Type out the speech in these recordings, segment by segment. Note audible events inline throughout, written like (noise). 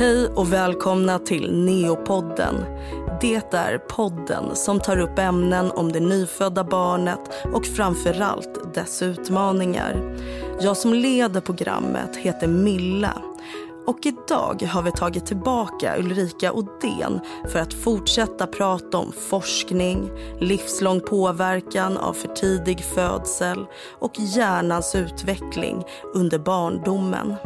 Hej och välkomna till Neopodden. Det är podden som tar upp ämnen om det nyfödda barnet och framförallt dess utmaningar. Jag som leder programmet heter Milla. Och idag har vi tagit tillbaka Ulrika Odén för att fortsätta prata om forskning, livslång påverkan av för tidig födsel och hjärnans utveckling under barndomen.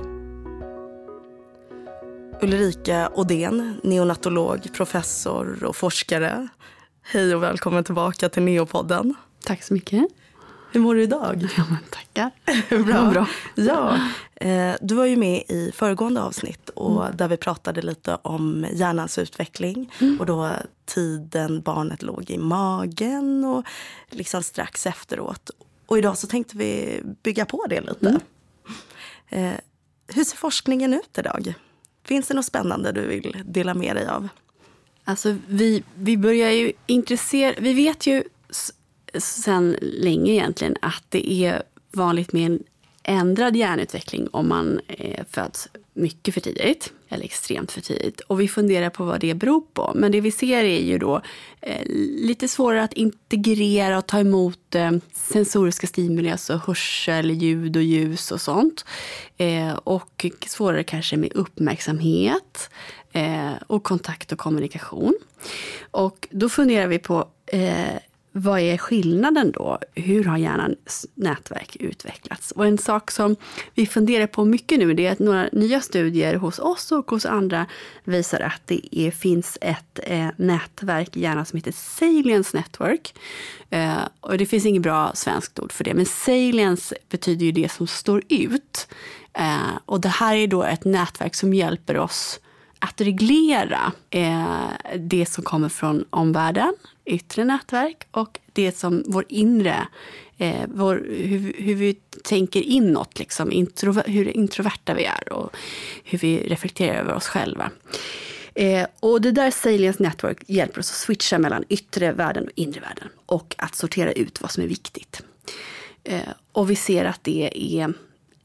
Ulrika Odén, neonatolog, professor och forskare. Hej och välkommen tillbaka till Neopodden. Tack så mycket. Hur mår du idag? Ja, men tackar. (laughs) bra. bra. Ja, eh, du var ju med i föregående avsnitt och mm. där vi pratade lite om hjärnans utveckling mm. och då tiden barnet låg i magen och liksom strax efteråt. Och idag så tänkte vi bygga på det lite. Mm. Eh, hur ser forskningen ut idag? Finns det något spännande du vill dela med dig av? Alltså vi, vi börjar ju intressera, vi vet ju sen länge egentligen att det är vanligt med en ändrad hjärnutveckling om man eh, föds mycket för tidigt eller extremt för tidigt. Och vi funderar på vad det beror på. Men det vi ser är ju då eh, lite svårare att integrera och ta emot eh, sensoriska stimuli, alltså hörsel, ljud och ljus och sånt. Eh, och svårare kanske med uppmärksamhet eh, och kontakt och kommunikation. Och då funderar vi på eh, vad är skillnaden då? Hur har hjärnans nätverk utvecklats? Och en sak som vi funderar på mycket nu det är att några nya studier hos oss och hos andra visar att det är, finns ett eh, nätverk i hjärnan som heter Salience Network. Eh, och det finns inget bra svenskt ord för det, men salience betyder ju det som står ut. Eh, och det här är då ett nätverk som hjälper oss att reglera eh, det som kommer från omvärlden, yttre nätverk och det som vår inre, eh, vår, hur, hur, vi tänker inåt, liksom, intro, hur introverta vi är och hur vi reflekterar över oss själva. Eh, och det där Salience Network hjälper oss att switcha mellan yttre världen och inre världen och att sortera ut vad som är viktigt. Eh, och vi ser att det är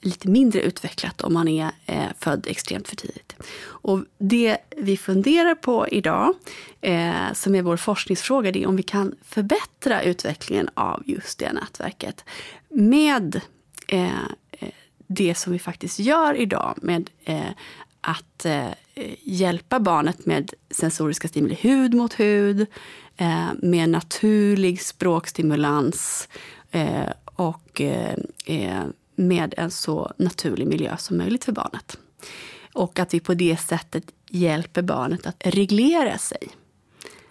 lite mindre utvecklat om man är eh, född extremt för tidigt. Och det vi funderar på idag, eh, som är vår forskningsfråga, det är om vi kan förbättra utvecklingen av just det nätverket med eh, eh det som vi faktiskt gör idag med eh, att eh, hjälpa barnet med sensoriska stimuli hud mot hud, eh, med naturlig språkstimulans eh, och eh, med en så naturlig miljö som möjligt för barnet. Och att vi på det sättet hjälper barnet att reglera sig.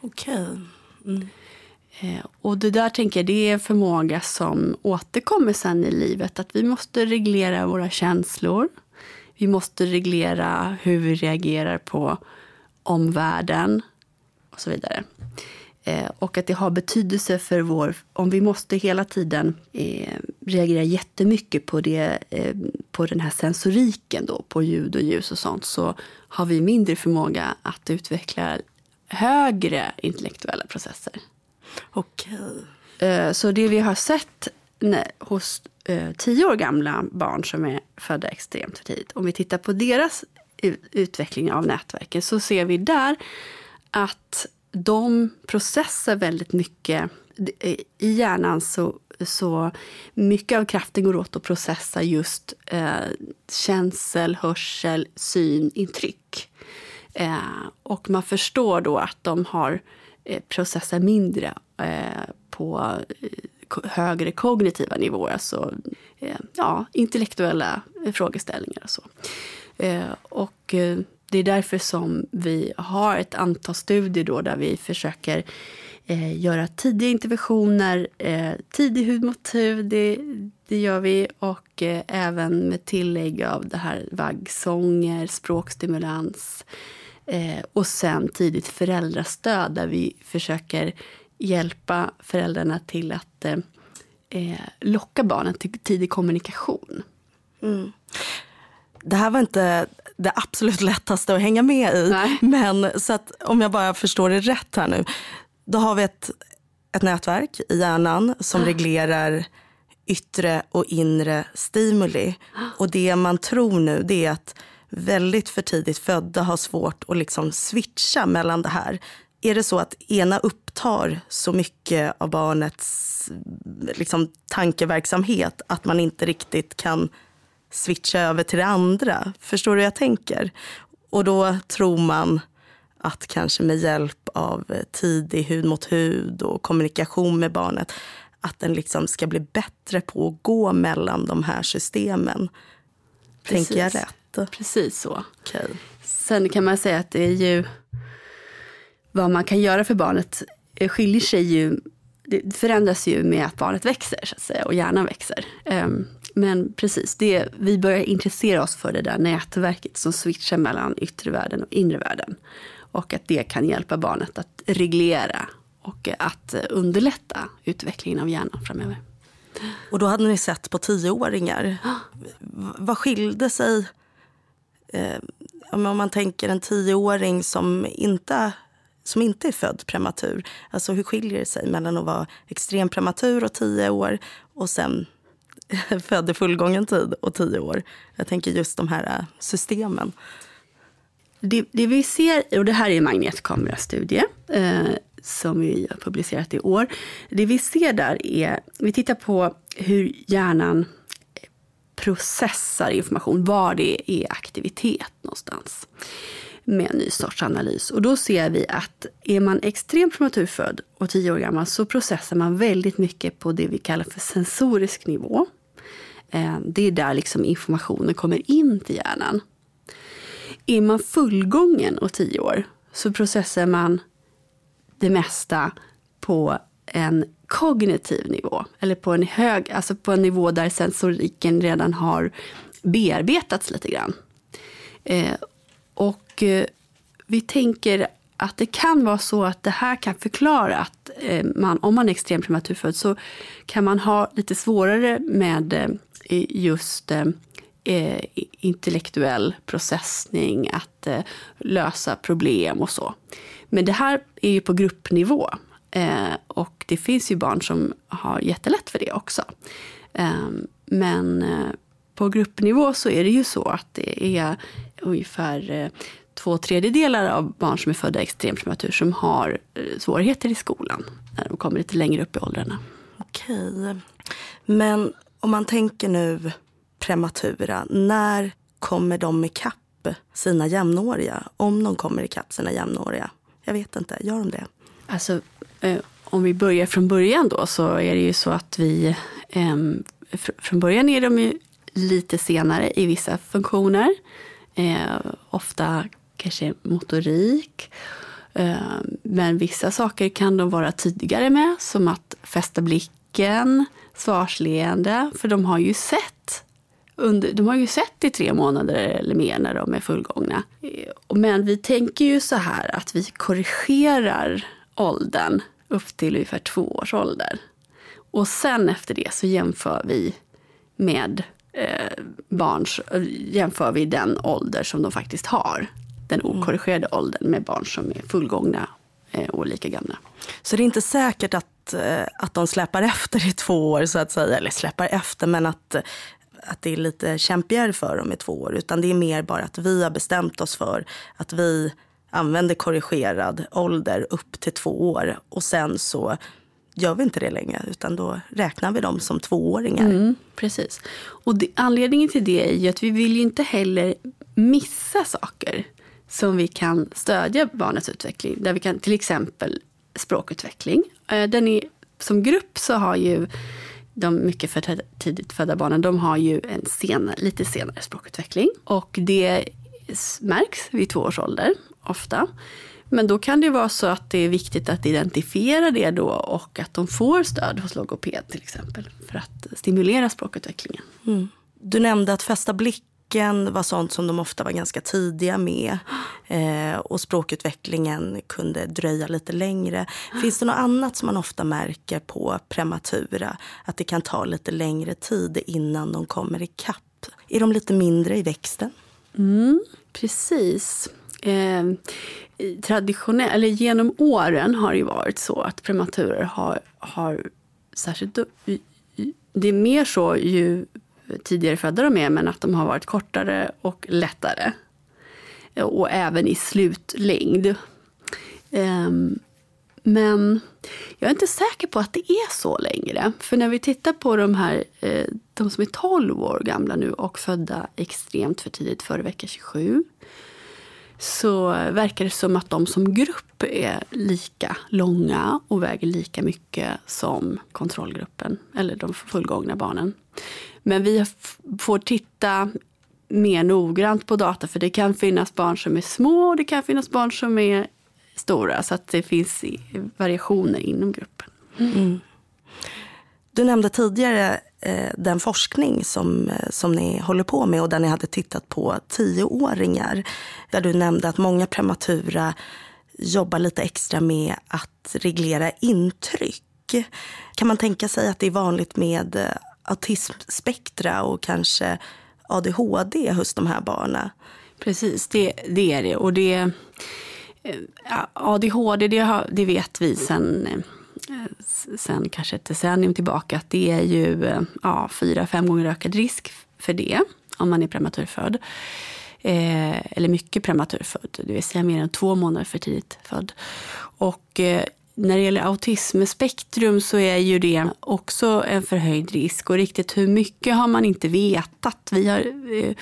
Okej. Okay. Mm. Eh, och det där tänker jag, det är en förmåga som återkommer sen i livet. Att vi måste reglera våra känslor. Vi måste reglera hur vi reagerar på omvärlden och så vidare. Eh, och att det har betydelse för vår... Om vi måste hela tiden eh, reagera jättemycket på, det, eh, på den här sensoriken, då, på ljud och ljus och sånt, så har vi mindre förmåga att utveckla högre intellektuella processer. Okej. Eh, så det vi har sett nej, hos eh, tio år gamla barn som är födda extremt tidigt, om vi tittar på deras utveckling av nätverken så ser vi där att de processar väldigt mycket. Eh, I hjärnan så, så mycket av kraften går åt att processa just eh, känsel, hörsel, syn, intryck. Eh, och man förstår då att de har eh, processat mindre eh, på eh, högre kognitiva nivåer, alltså eh, ja, intellektuella frågeställningar och så. Eh, och eh, det är därför som vi har ett antal studier då där vi försöker eh, göra tidiga interventioner, eh, tidig hud mot hud, det, det gör vi. Och eh, även med tillägg av det här vaggsånger, språkstimulans. Eh, och sen tidigt föräldrastöd där vi försöker hjälpa föräldrarna till att eh, eh locka barnen till tidig kommunikation. Mm. Det här var inte det absolut (laughs) lättaste att hänga med i. Nej. Men så att om jag bara förstår det rätt här nu. Då har vi ett, ett nätverk i hjärnan som reglerar yttre och inre stimuli. Och det man tror nu det är att väldigt för tidigt födda har svårt att liksom switcha mellan det här. Är det så att ena upptar så mycket av barnets liksom, tankeverksamhet att man inte riktigt kan switcha över till det andra? Förstår du hur jag tänker? Och då tror man att kanske med hjälp av tidig hud mot hud och kommunikation med barnet att den liksom ska bli bättre på att gå mellan de här systemen. Precis. Tänker jag rätt? Precis så. Okay. Sen kan man säga att det är ju vad man kan göra för barnet skiljer sig ju, det förändras ju med att barnet växer så att säga, och hjärnan växer. Ehm, men precis, det, vi börjar intressera oss för det där nätverket som switchar mellan yttre världen och inre världen. Och att det kan hjälpa barnet att reglera och att underlätta utvecklingen av hjärnan framöver. Och då hade ni sett på tioåringar. Vad skilde sig eh, om man tänker en tioåring som inte, som inte är född prematur? Alltså hur skiljer det sig mellan att vara extrem prematur och tio år och sen (laughs) född i fullgången tid och tio år? Jag tänker just de här äh, systemen. Det, det vi ser, och det här är en magnetkamerastudie eh, som vi har publicerat i år. Det vi ser där är, vi tittar på hur hjärnan processar information, var det är aktivitet någonstans med en ny sorts analys. Och då ser vi att är man extremt prematurfödd och tio år gammal så processar man väldigt mycket på det vi kallar för sensorisk nivå. Eh, det är där liksom informationen kommer in till hjärnan. Är man fullgången och tio år så processar man det mesta på en kognitiv nivå. Eller på en hög, alltså på en nivå där sensoriken redan har bearbetats lite grann. Eh, och eh, vi tänker att det kan vara så att det här kan förklara att eh, man, om man är extremt prematurfödd så kan man ha lite svårare med eh, just eh, eh intellektuell processning, att eh, lösa problem och så. Men det här är ju på gruppnivå. Eh, och det finns ju barn som har jättelätt för det också. Eh, men eh, på gruppnivå så är det ju så att det är ungefär eh, två tredjedelar av barn som är födda extremt prematur som har eh, svårigheter i skolan när de kommer lite längre upp i åldrarna. Okej. Men om man tänker nu prematura, när kommer de ikapp sina jämnåriga? Om de kommer ikapp sina jämnåriga? Jag vet inte, gör de det? Alltså, eh, om vi börjar från början då så är det ju så att vi eh, fr från början är de ju lite senare i vissa funktioner. Eh, ofta kanske motorik. Eh, men vissa saker kan de vara tidigare med, som att fästa blicken, svarsleende, för de har ju sett under, de har ju sett i tre månader eller mer när de är fullgångna. Men vi tänker ju så här att vi korrigerar åldern upp till ungefär två års ålder. Och sen efter det så jämför vi med eh, barns, jämför vi den ålder som de faktiskt har. Den mm. okorrigerade åldern med barn som är fullgångna eh, och lika gamla. Så det är inte säkert att, eh, att de släpar efter i två år så att säga, eller släpar efter men att att det är lite kämpigare för dem i två år. Utan det är mer bara att vi har bestämt oss för att vi använder korrigerad ålder upp till två år. Och sen så gör vi inte det längre, utan då räknar vi dem som tvååringar. Mm, precis. Och det, anledningen till det är ju att vi vill ju inte heller missa saker som vi kan stödja barnets utveckling. Där vi kan till exempel språkutveckling. Eh, den är, som grupp så har ju de mycket för tidigt födda barnen, de har ju en senare, lite senare språkutveckling. Och det märks vid två års ålder, ofta. Men då kan det vara så att det är viktigt att identifiera det då och att de får stöd hos logoped till exempel för att stimulera språkutvecklingen. Mm. Du nämnde att fästa blick språken var sånt som de ofta var ganska tidiga med. Eh, och språkutvecklingen kunde dröja lite längre. Finns det något annat som man ofta märker på prematura? Att det kan ta lite längre tid innan de kommer ikapp? Är de lite mindre i växten? Mm, precis. Eh, eller genom åren har det varit så att prematurer har, har särskilt... Det är mer så ju tidigare födda de är, men att de har varit kortare och lättare. Och även i slutlängd. Um, men jag är inte säker på att det är så längre. För när vi tittar på de här eh, de som är 12 år gamla nu och födda extremt för tidigt, före vecka 27 så verkar det som att de som grupp är lika långa och väger lika mycket som kontrollgruppen, eller de fullgångna barnen. Men vi får titta mer noggrant på data för det kan finnas barn som är små och det kan finnas barn som är stora så att det finns variationer inom gruppen. Mm. Du nämnde tidigare eh, den forskning som, eh, som ni håller på med och där ni hade tittat på tioåringar. Där du nämnde att många prematura jobbar lite extra med att reglera intryck. Kan man tänka sig att det är vanligt med eh, autismspektra och kanske ADHD hos de här barnen? Precis, det, det är det. Och det, eh, ADHD, det, har, det vet vi sen eh, sen kanske ett decennium tillbaka att det är ju ja, fyra, fem gånger ökad risk för det om man är prematurfödd. Eh, eller mycket prematurfödd, det vill säga mer än två månader för tidigt född. Och eh, när det gäller autismspektrum så är ju det också en förhöjd risk. Och riktigt hur mycket har man inte vetat. Vi har, eh,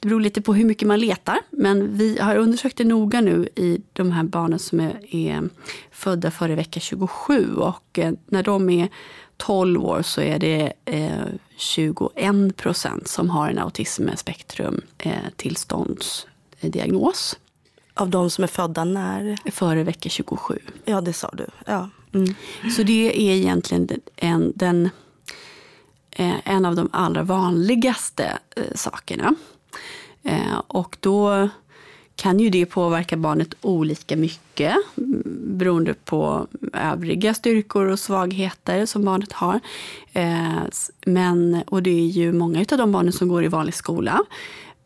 det beror lite på hur mycket man letar. Men vi har undersökt det noga nu i de här barnen som är, är födda före vecka 27. Och eh, när de är 12 år så är det eh, 21 procent som har en autismspektrum eh, tillståndsdiagnos. Av de som är födda när? Före vecka 27. Ja, det sa du. Ja. Mm. Så det är egentligen en, den, eh, en av de allra vanligaste eh, sakerna. Eh, och då kan ju det påverka barnet olika mycket mm, beroende på övriga styrkor och svagheter som barnet har. Men, och det är ju många av de barnen som går i vanlig skola.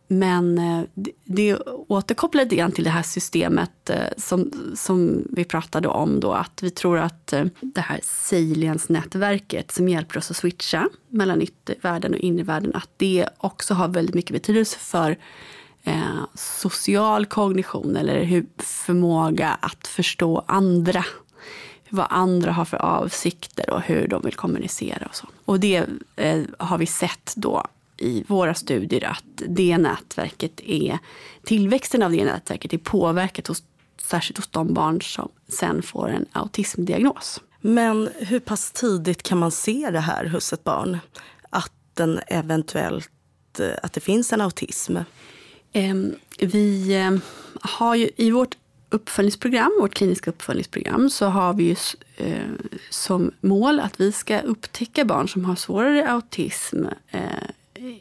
Men eh, det återkopplar lite grann till det här systemet eh, som, som vi pratade om då, att vi tror att eh, det här Salience-nätverket som hjälper oss att switcha mellan yttervärlden och innervärlden, att det också har väldigt mycket betydelse för eh, social kognition eller hur förmåga att förstå andra. Vad andra har för avsikter och hur de vill kommunicera och så. Och det eh, har vi sett då i våra studier att det nätverket är, tillväxten av det nätverket är påverkat hos, särskilt hos de barn som sen får en autismdiagnos. Men hur pass tidigt kan man se det här hos ett barn? Att den eventuellt, att det finns en autism? Ehm, vi eh, har ju i vårt uppföljningsprogram, vårt kliniska uppföljningsprogram, så har vi ju eh, som mål att vi ska upptäcka barn som har svårare autism eh,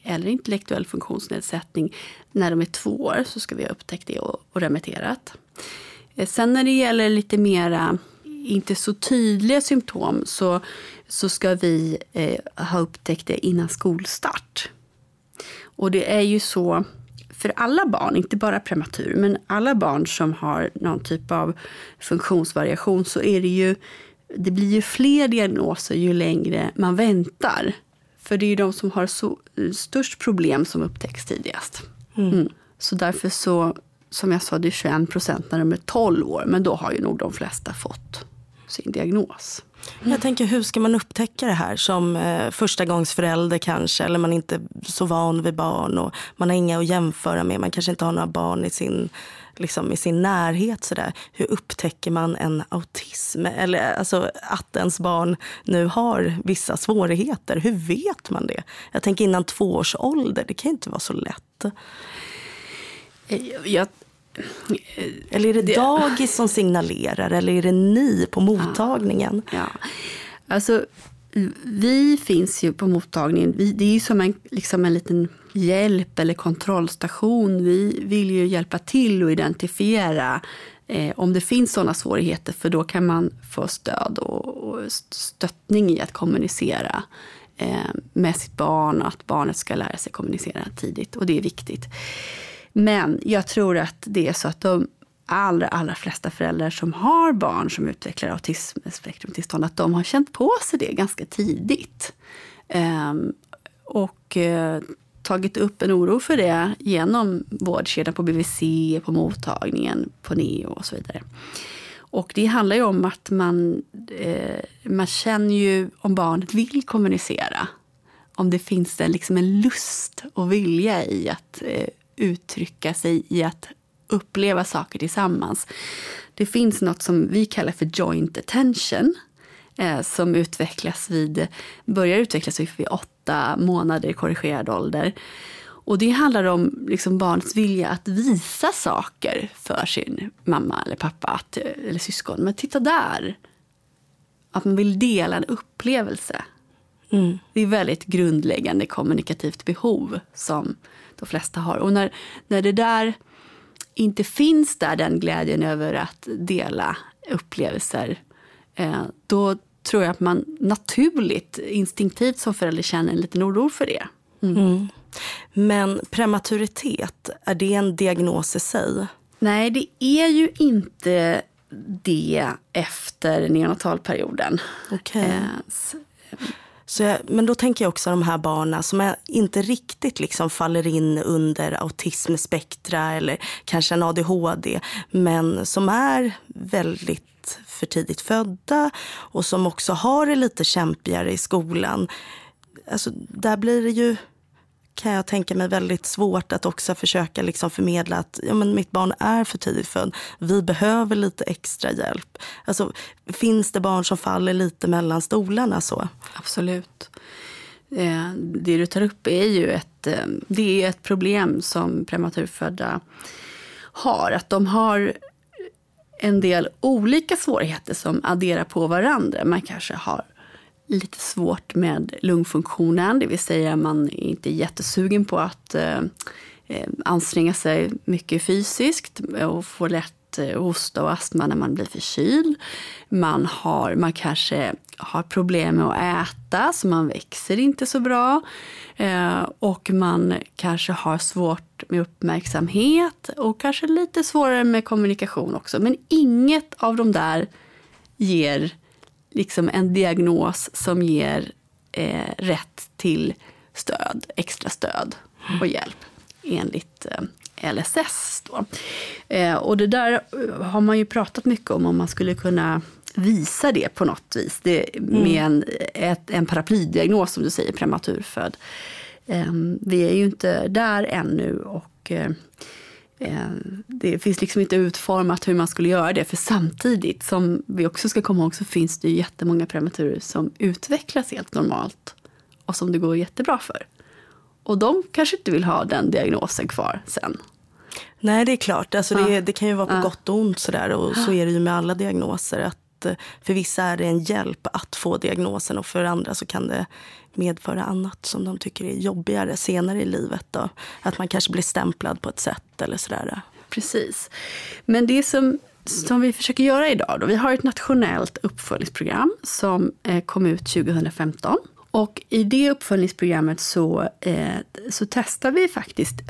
eller intellektuell funktionsnedsättning när de är två år så ska vi ha upptäckt det och, och remitterat. Eh, sen när det gäller lite mera, inte så tydliga symptom så, så ska vi eh, ha upptäckt det innan skolstart. Och det är ju så för alla barn, inte bara prematur, men alla barn som har någon typ av funktionsvariation så är det ju det blir ju fler diagnoser ju längre man väntar. För det är de som har så, störst problem som upptäcks tidigast. Mm. Mm. Så därför så, som jag sa, det är 21 procent när de är 12 år. Men då har ju nog de flesta fått sin diagnos. Mm. Jag tänker, hur ska man upptäcka det här som eh, förstagångsförälder kanske? Eller man är inte så van vid barn och man har inga att jämföra med. Man kanske inte har några barn i sin liksom, i sin närhet. Så där. Hur upptäcker man en autism? Eller alltså, att ens barn nu har vissa svårigheter. Hur vet man det? Jag tänker innan två års ålder. Det kan inte vara så lätt. Jag, eller är det, det dagis som signalerar eller är det ni på mottagningen? Ja, ja. Alltså, vi finns ju på mottagningen. Vi, det är ju som en, liksom en liten hjälp eller kontrollstation. Vi vill ju hjälpa till att identifiera eh, om det finns sådana svårigheter för då kan man få stöd och, och stöttning i att kommunicera eh, med sitt barn och att barnet ska lära sig kommunicera tidigt och det är viktigt. Men jag tror att det är så att de allra, allra flesta föräldrar som har barn som utvecklar autismspektrumtillstånd, att de har känt på sig det ganska tidigt. Um, och eh, tagit upp en oro för det genom vårdkedjan på BVC, på mottagningen, på NEO och så vidare. Och det handlar ju om att man, eh, man känner ju om barnet vill kommunicera. Om det finns en, liksom en lust och vilja i att eh, uttrycka sig, i att uppleva saker tillsammans. Det finns något som vi kallar för joint attention eh, som utvecklas vid, börjar utvecklas vid åtta månader i korrigerad ålder. Och det handlar om liksom barnets vilja att visa saker för sin mamma eller pappa att, eller syskon. Men titta där! Att man vill dela en upplevelse. Mm. Det är väldigt grundläggande kommunikativt behov som de flesta har. Och när, när det där inte finns där, den glädjen över att dela upplevelser, eh, då tror jag att man naturligt, instinktivt som förälder känner en liten oro för det. Mm. Mm. Men prematuritet, är det en diagnos i sig? Nej, det är ju inte det efter neonatalperioden. Okay. Eh, så jag, men då tänker jag också de här barnen som är, inte riktigt liksom faller in under autismspektra eller kanske en ADHD, men som är väldigt för tidigt födda och som också har det lite kämpigare i skolan. Alltså, där blir det ju kan jag tänka mig väldigt svårt att också försöka liksom förmedla att ja, men mitt barn är för tidigt född. Vi behöver lite extra hjälp. Alltså, finns det barn som faller lite mellan stolarna? så? Absolut. Eh, det du tar upp är ju ett, eh, det är ett problem som prematurfödda har. Att de har en del olika svårigheter som adderar på varandra. Man kanske har lite svårt med lungfunktionen, det vill säga man är inte jättesugen på att eh, eh anstränga sig mycket fysiskt och får lätt eh, hosta och astma när man blir förkyld. Man, har, man kanske har problem med att äta, så man växer inte så bra. Eh, och man kanske har svårt med uppmärksamhet och kanske lite svårare med kommunikation också. Men inget av de där ger liksom en diagnos som ger eh, rätt till stöd, extra stöd och hjälp enligt eh, LSS. Då. Eh, och det där har man ju pratat mycket om, om man skulle kunna visa det på något vis. Det, med mm. en, ett, en paraplydiagnos, som du säger, prematurfödd. Eh, vi är ju inte där ännu. och eh, Eh, det finns liksom inte utformat hur man skulle göra det. För samtidigt, som vi också ska komma ihåg, så finns det ju jättemånga prematurer som utvecklas helt normalt och som det går jättebra för. Och de kanske inte vill ha den diagnosen kvar sen. Nej, det är klart. Alltså det, det kan ju vara på ja. gott och ont sådär. Och så är det ju med alla diagnoser. Att att eh, för vissa är det en hjälp att få diagnosen och för andra så kan det medföra annat som de tycker är jobbigare senare i livet. Då. Att man kanske blir stämplad på ett sätt eller sådär. Precis. Men det som, som vi försöker göra idag, då, vi har ett nationellt uppföljningsprogram som eh, kom ut 2015 och i det uppföljningsprogrammet så, eh, så testar vi faktiskt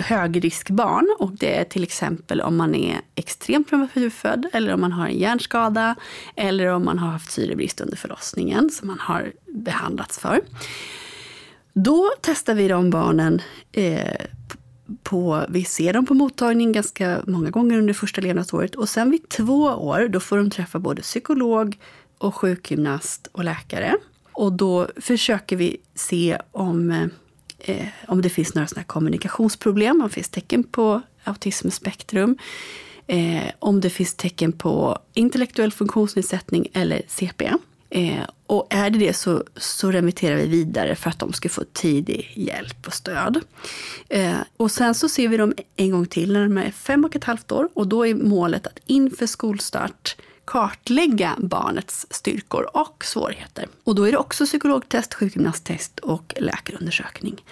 högriskbarn. Och det är till exempel om man är extremt prematurfödd eller om man har en hjärnskada eller om man har haft syrebrist under förlossningen som man har behandlats för. Då testar vi de barnen eh, på, vi ser dem på mottagning ganska många gånger under första levnadsåret och sen vid två år då får de träffa både psykolog och sjukgymnast och läkare. Och då försöker vi se om, eh, om det finns några såna kommunikationsproblem, om det finns tecken på autismspektrum. Eh, om det finns tecken på intellektuell funktionsnedsättning eller CP. Eh, och är det det så, så remitterar vi vidare för att de ska få tidig hjälp och stöd. Eh, och sen så ser vi dem en gång till när de är fem och ett halvt år och då är målet att inför skolstart kartlägga barnets styrkor och svårigheter. Och då är det också psykologtest, sjukgymnasttest och läkarundersökning.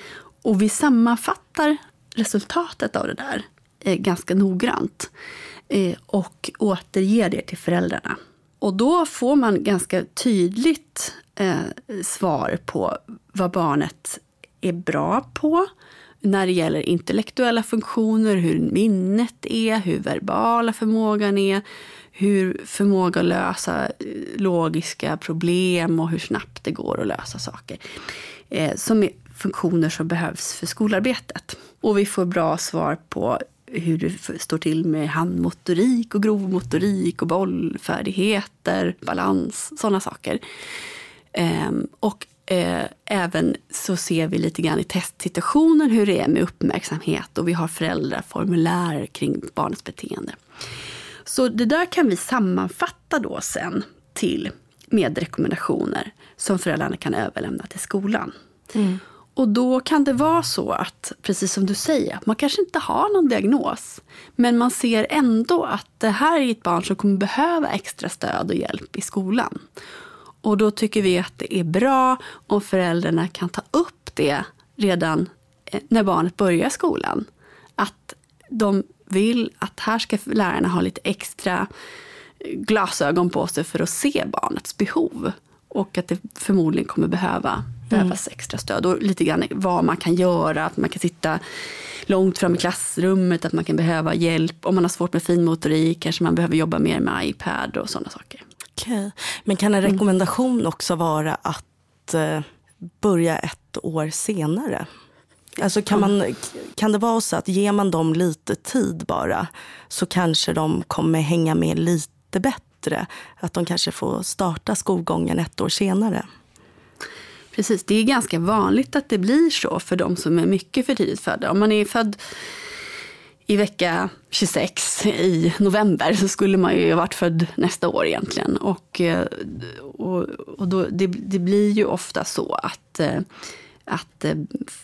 Och vi sammanfattar resultatet av det där eh, ganska noggrant eh, och återger det till föräldrarna. Och då får man ganska tydligt eh, svar på vad barnet är bra på när det gäller intellektuella funktioner, hur minnet är, hur verbala förmågan är, hur förmåga att lösa eh, logiska problem och hur snabbt det går att lösa saker. Eh, som är funktioner som behövs för skolarbetet. Och vi får bra svar på hur det står till med handmotorik och grovmotorik och bollfärdigheter, balans, sådana saker. Eh, och eh, även så ser vi lite grann i testsituationen hur det är med uppmärksamhet och vi har föräldraformulär kring barnets beteende. Så det där kan vi sammanfatta då sen till med rekommendationer som föräldrarna kan överlämna till skolan. Mm. Och då kan det vara så att, precis som du säger, man kanske inte har någon diagnos. Men man ser ändå att det här är ett barn som kommer behöva extra stöd och hjälp i skolan. Och då tycker vi att det är bra om föräldrarna kan ta upp det redan eh, när barnet börjar skolan. Att de vill att här ska lärarna ha lite extra glasögon på sig för att se barnets behov. Och att det förmodligen kommer behöva behövas mm. extra stöd. Och lite grann vad man kan göra, att man kan sitta långt fram i klassrummet, att man kan behöva hjälp. Om man har svårt med finmotorik kanske man behöver jobba mer med iPad och sådana saker. Okay. Men kan en mm. rekommendation mm. också vara att eh, börja ett år senare? Alltså kan, man, kan det vara så att ger man dem lite tid bara så kanske de kommer hänga med lite bättre? Att de kanske får starta skolgången ett år senare? Precis, det är ganska vanligt att det blir så för de som är mycket för tidigt födda. Om man är född i vecka 26 i november så skulle man ju ha varit född nästa år egentligen. Och, eh, och, och då, det, det blir ju ofta så att, eh, att eh,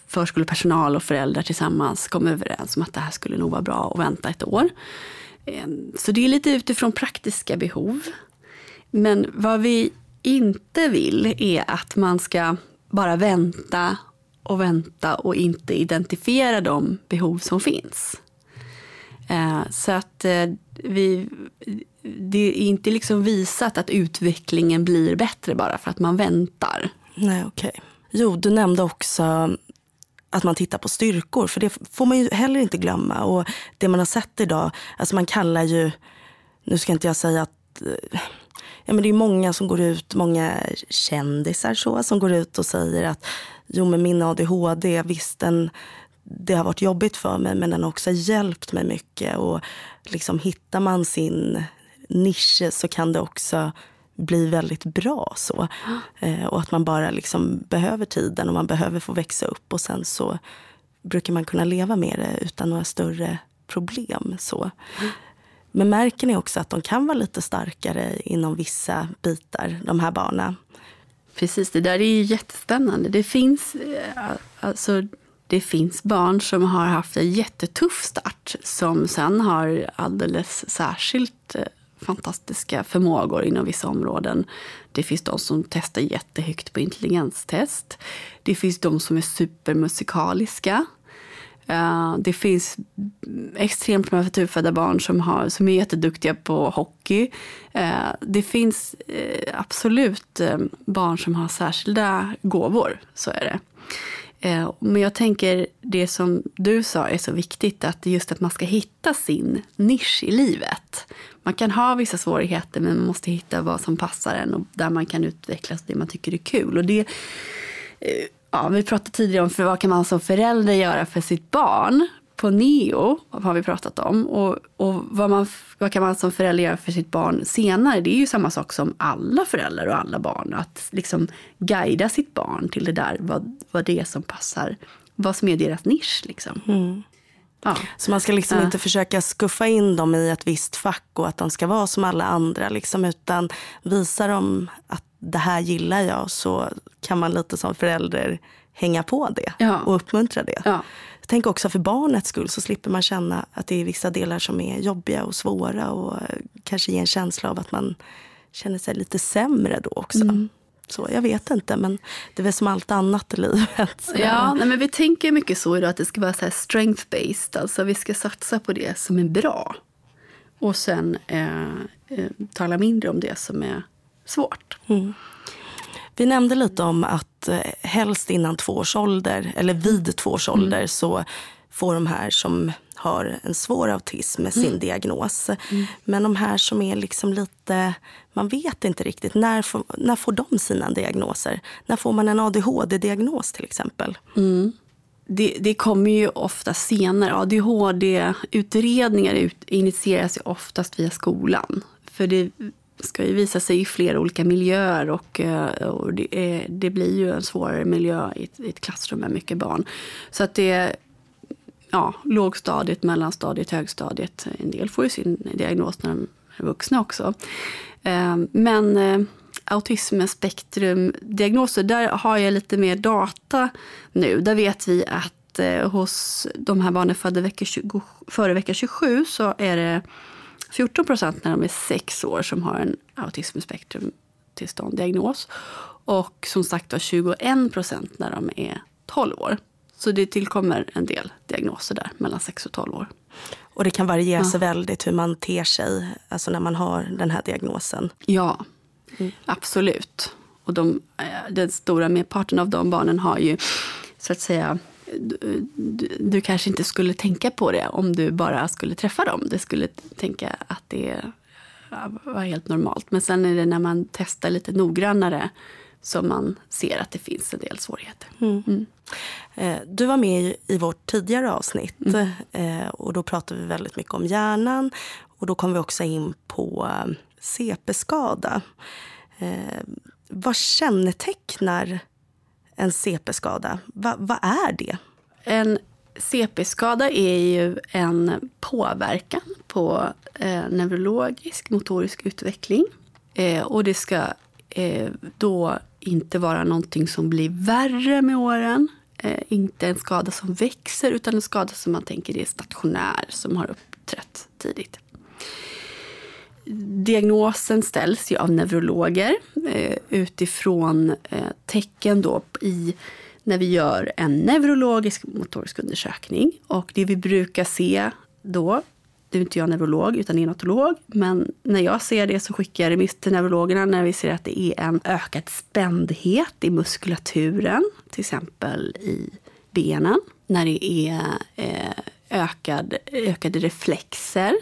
förskolepersonal och föräldrar tillsammans kom överens om att det här skulle nog vara bra att vänta ett år. Ehm, så det är lite utifrån praktiska behov. Men vad vi inte vill är att man ska bara vänta och vänta och inte identifiera de behov som finns. Ehm, så att eh, vi, det är inte liksom visat att utvecklingen blir bättre bara för att man väntar. Nej, okej. Okay. Jo, du nämnde också att man tittar på styrkor, för det får man ju heller inte glömma. Och det man har sett idag, alltså man kallar ju, nu ska inte jag säga att eh, ja, men det är många som går ut, många kändisar så, som går ut och säger att jo men min ADHD, visst den, det har varit jobbigt för mig men den har också hjälpt mig mycket. Och liksom hittar man sin nisch så kan det också bli väldigt bra. så. Eh, och att man bara liksom behöver tiden och man behöver få växa upp och sen så brukar man kunna leva med det utan några större problem. så. Men märker ni också att de kan vara lite starkare inom vissa bitar, de här barnen? Precis, det där är jättespännande. Det finns, eh, alltså, det finns barn som har haft en jättetuff start som sen har alldeles särskilt eh, fantastiska förmågor inom vissa områden. Det finns de som testar jättehögt på intelligenstest. Det finns de som är supermusikaliska. Eh, det finns extremt många prematurfödda barn som, har, som är jätteduktiga på hockey. Eh, det finns eh, absolut barn som har särskilda gåvor, så är det. Eh, men jag tänker det som du sa är så viktigt, att just att man ska hitta sin nisch i livet. Man kan ha vissa svårigheter men man måste hitta vad som passar en och där man kan utvecklas det man tycker är kul. Och det eh, ja, vi pratade tidigare om för vad kan man som förälder göra för sitt barn. På neo har vi pratat om. Och, och vad, man, vad kan man som förälder göra för sitt barn senare? Det är ju samma sak som alla föräldrar och alla barn. Att liksom guida sitt barn till det där, vad, vad det är som passar. Vad som är deras nisch. Liksom. Mm. Ja. Så man ska liksom ja. inte försöka skuffa in dem i ett visst fack och att de ska vara som alla andra. Liksom, utan visa dem att det här gillar jag så kan man lite som förälder hänga på det ja. och uppmuntra det. Ja. Tänker också för barnets skull så slipper man känna att det är vissa delar som är jobbiga och svåra och kanske ge en känsla av att man känner sig lite sämre då också. Mm. Så jag vet inte, men det är väl som allt annat i livet. Så. (laughs) Ja, nej, men vi tänker mycket så idag att det ska vara så strength-based. Alltså vi ska satsa på det som är bra. Och sen eh, eh, tala mindre om det som är svårt. Mm. Vi nämnde lite om att eh, helst innan två års ålder, eller vid två års ålder, mm. så får de här som har en svår autism med sin mm. diagnos. Mm. Men de här som är liksom lite, man vet inte riktigt, när får, när får de sina diagnoser? När får man en ADHD-diagnos till exempel? Mm. Det, det, kommer ju ofta senare. ADHD-utredningar ut, initieras ju oftast via skolan. För det ska ju visa sig i flera olika miljöer och, eh, och det, är, det, blir ju en svårare miljö i ett, i ett klassrum med mycket barn. Så att det ja, lågstadiet, mellanstadiet, högstadiet. En del får ju sin diagnos när de är vuxna också. Eh, men eh, autismspektrumdiagnoser, där har jag lite mer data nu. Där vet vi att hos de här barnen födda vecka 20, före vecka 27 så är det 14 procent när de är sex år som har en autismspektrumtillstånd, diagnos. Och som sagt var 21 procent när de är 12 år. Så det tillkommer en del diagnoser där mellan 6 och 12 år. Och det kan variera sig väldigt hur man ter sig alltså när man har den här diagnosen? Ja, mm. absolut. Och de, eh, den stora merparten av de barnen har ju så att säga du, du, kanske inte skulle tänka på det om du bara skulle träffa dem. Du skulle tänka att det var helt normalt. Men sen är det när man testar lite noggrannare som man ser att det finns en del svårigheter. Mm. Mm. Eh, du var med i vårt tidigare avsnitt mm. Eh, och då pratade vi väldigt mycket om hjärnan. Och då kom vi också in på eh, CP-skada. Vad kännetecknar en CP-skada? Va, vad är det? En CP-skada är ju en påverkan på eh, neurologisk motorisk utveckling. Eh, och det ska eh, då inte vara någonting som blir värre med åren. Eh, inte en skada som växer, utan en skada som man tänker är stationär, som har uppträtt tidigt. Diagnosen ställs ju av neurologer eh, utifrån eh, tecken då i när vi gör en neurologisk motorisk undersökning. Och det vi brukar se då, det är inte jag neurolog utan neonatolog, men när jag ser det så skickar jag remiss till neurologerna när vi ser att det är en ökad spändhet i muskulaturen, till exempel i benen. När det är eh, ökad, ökade reflexer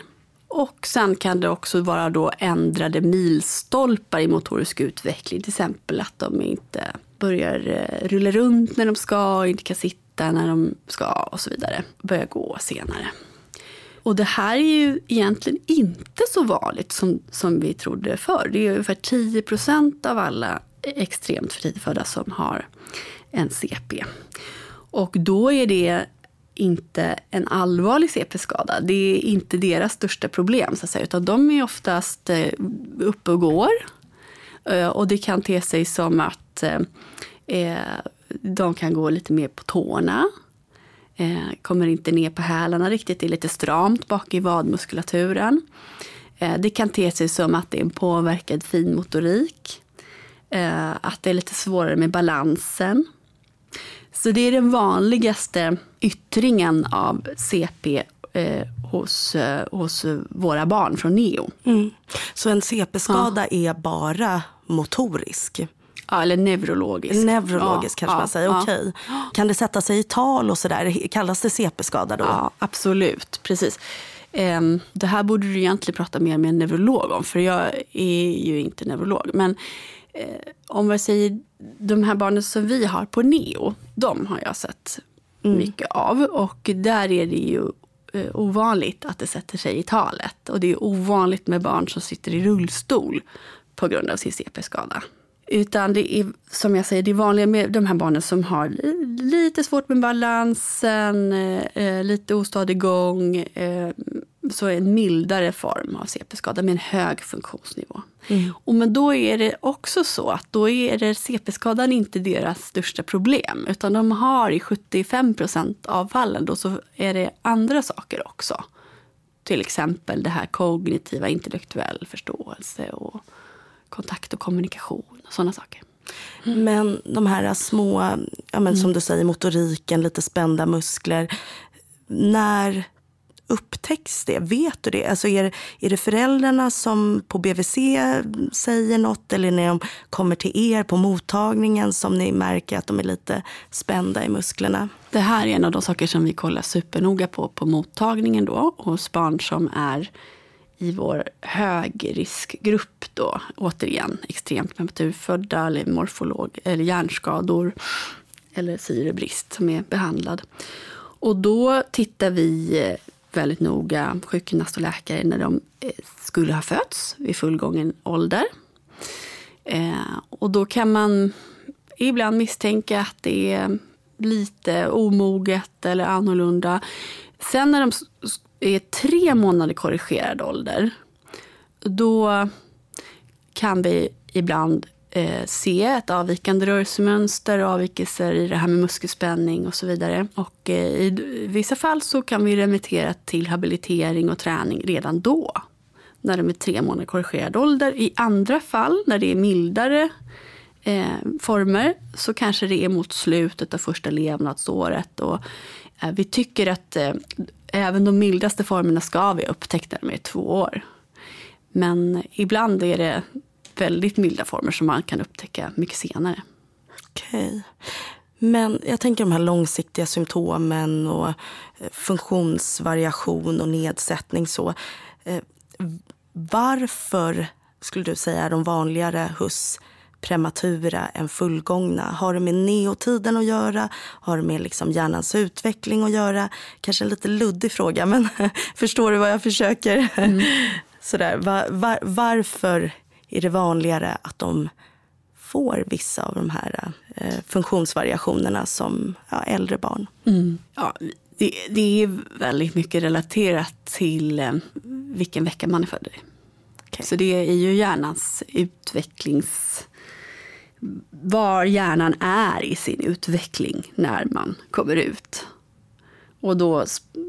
och sen kan det också vara då ändrade milstolpar i motorisk utveckling. Till exempel att de inte börjar eh, rulla runt när de ska, inte kan sitta när de ska och så vidare. Börjar gå senare. Och det här är ju egentligen inte så vanligt som, som vi trodde förr. Det är ungefär 10 procent av alla extremt för tidigt födda som har en CP. Och då är det inte en allvarlig CP-skada. Det är inte deras största problem, så att säga, utan de är oftast eh, uppe och går. Eh, och det kan te sig som att eh, eh de kan gå lite mer på tårna. Kommer inte ner på hälarna riktigt, det är lite stramt bak i vadmuskulaturen. Det kan te sig som att det är en påverkad finmotorik. Att det är lite svårare med balansen. Så det är den vanligaste yttringen av CP eh, hos, eh, hos våra barn från NEO. Mm. Så en CP-skada ja. är bara motorisk? Ja, eller neurologisk. Neurologisk ja, kanske ja, man säger. Ja. Okej. Kan det sätta sig i tal och sådär? Kallas det CP-skada då? Ja, absolut. Precis. Um, det här borde du egentligen prata mer med en neurolog om, för jag är ju inte neurolog. Men eh, om jag säger de här barnen som vi har på NEO, de har jag sett mm. mycket av. Och där är det ju eh, ovanligt att det sätter sig i talet. Och det är ovanligt med barn som sitter i rullstol på grund av sin CP-skada. Utan det är som jag säger, det är vanliga med de här barnen som har lite svårt med balansen, eh, eh, lite ostadig gång. Eh, så en mildare form av CP-skada med en hög funktionsnivå. Mm. Och men då är det också så att då är CP-skadan inte deras största problem. Utan de har i 75 procent av fallen då så är det andra saker också. Till exempel det här kognitiva, intellektuell förståelse och kontakt och kommunikation och sådana saker. Mm. Men de här små, ja, men mm. som du säger, motoriken, lite spända muskler. När upptäcks det? Vet du det? Alltså är, är det föräldrarna som på BVC säger något eller när de kommer till er på mottagningen som ni märker att de är lite spända i musklerna? Det här är en av de saker som vi kollar supernoga på på mottagningen då hos barn som är i vår högriskgrupp då, återigen extremt prematurfödda eller morfolog eller hjärnskador eller syrebrist som är behandlad. Och då tittar vi väldigt noga, sjukgymnast och läkare, när de eh, skulle ha fötts vid fullgången ålder. Eh, och då kan man ibland misstänka att det är lite omoget eller annorlunda. Sen när de är tre månader korrigerad ålder, då kan vi ibland eh, se ett avvikande rörelsemönster, avvikelser i det här med muskelspänning och så vidare. Och eh, i vissa fall så kan vi remittera till habilitering och träning redan då, när de är tre månader korrigerad ålder. I andra fall, när det är mildare eh, former, så kanske det är mot slutet av första levnadsåret. Och, eh, vi tycker att eh, även de mildaste formerna ska vi upptäcka när de är två år. Men ibland är det väldigt milda former som man kan upptäcka mycket senare. Okej. Okay. Men jag tänker de här långsiktiga symptomen och eh, funktionsvariation och nedsättning. Så. Eh, varför skulle du säga är de vanligare hos prematura än fullgångna? Har det med neotiden att göra? Har det med liksom hjärnans utveckling att göra? Kanske en lite luddig fråga, men (laughs) förstår du vad jag försöker? Mm. Sådär. Var, var, varför är det vanligare att de får vissa av de här eh, funktionsvariationerna som ja, äldre barn. Mm. Ja, det, det, är väldigt mycket relaterat till eh, vilken vecka man är född i. Okay. Så det är ju hjärnans utvecklings... Var hjärnan är i sin utveckling när man kommer ut. Och då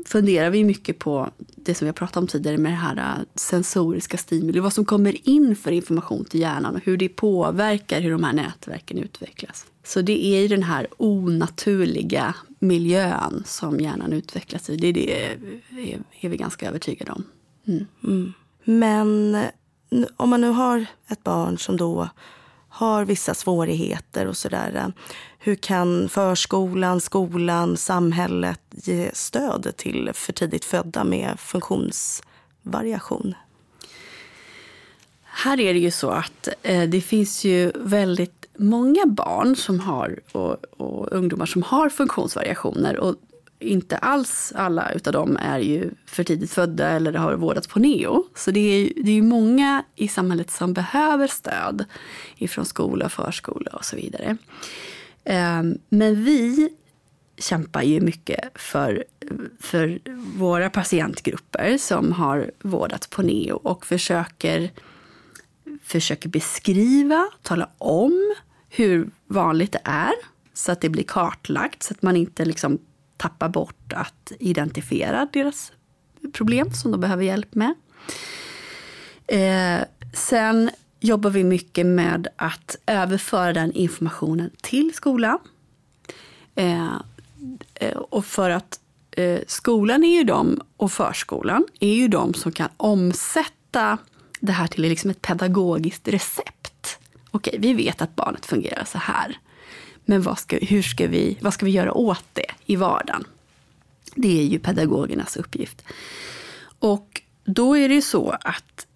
funderar vi mycket på det som vi har pratat om tidigare med det här äh, sensoriska stimuli. Vad som kommer in för information till hjärnan och hur det påverkar hur de här nätverken utvecklas. Så det är ju den här onaturliga miljön som hjärnan utvecklas i. Det är, det är, är vi ganska övertygade om. Mm. Mm. Men om man nu har ett barn som då har vissa svårigheter och sådär. Äh, hur kan förskolan, skolan, samhället ge stöd till för tidigt födda med funktionsvariation? Här är det ju så att eh, det finns ju väldigt många barn som har, och, och ungdomar som har funktionsvariationer. Och inte alls alla utav dem är ju för tidigt födda eller har vårdats på neo. Så det är, det är många i samhället som behöver stöd ifrån skola, förskola och så vidare. Ehm, men vi kämpar ju mycket för, för våra patientgrupper som har vårdats på neo och försöker, försöker beskriva, tala om hur vanligt det är så att det blir kartlagt så att man inte liksom tappar bort att identifiera deras problem som de behöver hjälp med. Eh, sen jobbar vi mycket med att överföra den informationen till skolan. Eh, eh, och för att eh, skolan är ju de, och förskolan är ju de som kan omsätta det här till liksom ett pedagogiskt recept. Okej, vi vet att barnet fungerar så här. Men vad ska, hur ska vi, vad ska vi göra åt det i vardagen? Det är ju pedagogernas uppgift. Och då är det ju så att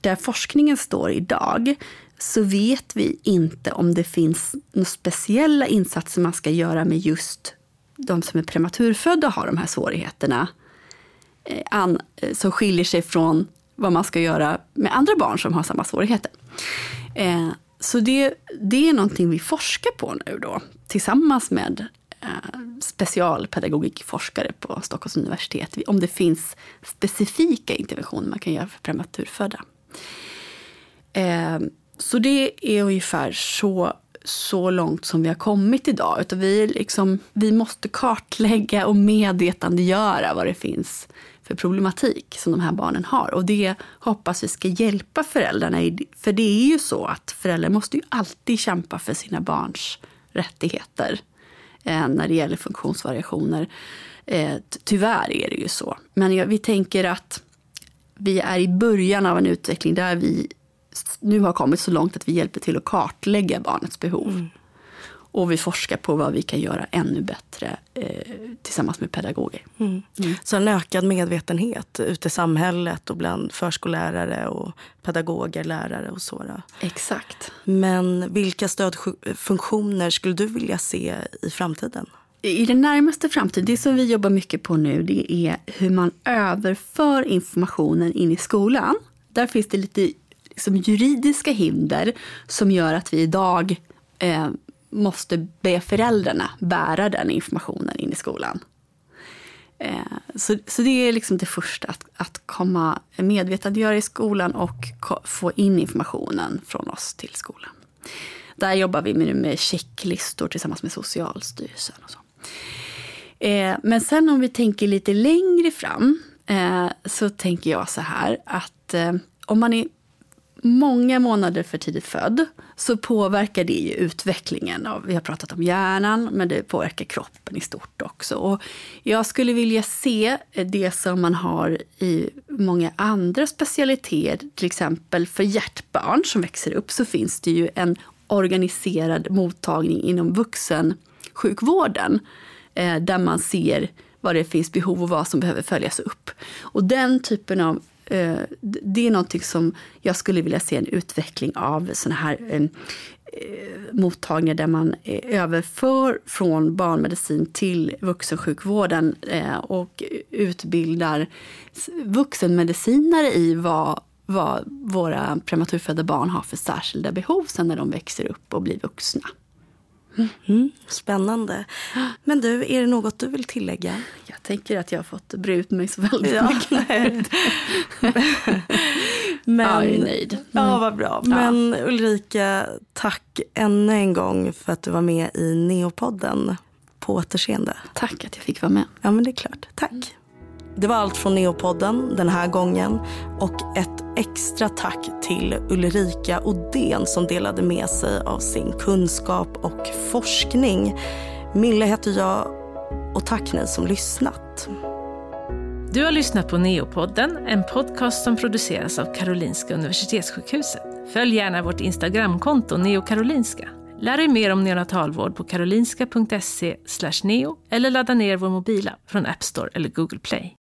där forskningen står idag så vet vi inte om det finns några speciella insatser man ska göra med just de som är prematurfödda och har de här svårigheterna. Eh, eh som skiljer sig från vad man ska göra med andra barn som har samma svårigheter. Eh, så det, det är någonting vi forskar på nu då, tillsammans med Eh, specialpedagogikforskare på Stockholms universitet. Om det finns specifika interventioner man kan göra för prematurfödda. Eh, så det är ungefär så, så långt som vi har kommit idag. Utan vi, liksom, vi måste kartlägga och medvetandegöra vad det finns för problematik som de här barnen har. Och det hoppas vi ska hjälpa föräldrarna i. För det är ju så att föräldrar måste ju alltid kämpa för sina barns rättigheter. Eh, när det gäller funktionsvariationer. Eh, tyvärr är det ju så. Men vi tänker att vi är i början av en utveckling där vi nu har kommit så långt att vi hjälper till att kartlägga barnets behov. Mm. Och vi forskar på vad vi kan göra ännu bättre eh, tillsammans med pedagoger. Mm. Mm. Så en ökad medvetenhet ute i samhället och bland förskollärare och pedagoger, lärare och så. Exakt. Men vilka stödfunktioner skulle du vilja se i framtiden? I den närmaste framtiden, det som vi jobbar mycket på nu, det är hur man överför informationen in i skolan. Där finns det lite liksom, juridiska hinder som gör att vi idag eh, måste be föräldrarna bära den informationen in i skolan. Eh, så, så det är liksom det första, att, att komma medvetandegöra i skolan och få in informationen från oss till skolan. Där jobbar vi nu med checklistor tillsammans med Socialstyrelsen. Och så. Eh, men sen om vi tänker lite längre fram eh, så tänker jag så här att om man är många månader för tidigt född så påverkar det ju utvecklingen. Av, vi har pratat om hjärnan, men det påverkar kroppen i stort också. Och jag skulle vilja se det som man har i många andra specialiteter. Till exempel för hjärtbarn som växer upp så finns det ju en organiserad mottagning inom vuxensjukvården eh, där man ser vad det finns behov och vad som behöver följas upp. Och den typen av Eh, det är någonting som jag skulle vilja se en utveckling av såna här eh, eh mottagningar där man eh, överför från barnmedicin till vuxensjukvården eh, och utbildar vuxenmedicinare i vad, vad våra prematurfödda barn har för särskilda behov sen när de växer upp och blir vuxna. Mm, spännande. Men du, är det något du vill tillägga? Jag tänker att jag har fått bre ut mig så väldigt ja. mycket. (laughs) Men, jag är nöjd. Mm. Ja, vad bra. Men Ulrika, tack ännu en gång för att du var med i Neopodden. På återseende. Tack att jag fick vara med. Ja, men det är klart. Tack. Det var allt från Neopodden den här gången och ett extra tack till Ulrika Odén som delade med sig av sin kunskap och forskning. Mille heter jag och tack ni som lyssnat. Du har lyssnat på Neopodden, en podcast som produceras av Karolinska Universitetssjukhuset. Följ gärna vårt Instagramkonto neokarolinska. Lär dig mer om neonatalvård på karolinska.se neo eller ladda ner vår mobila från App Store eller Google Play.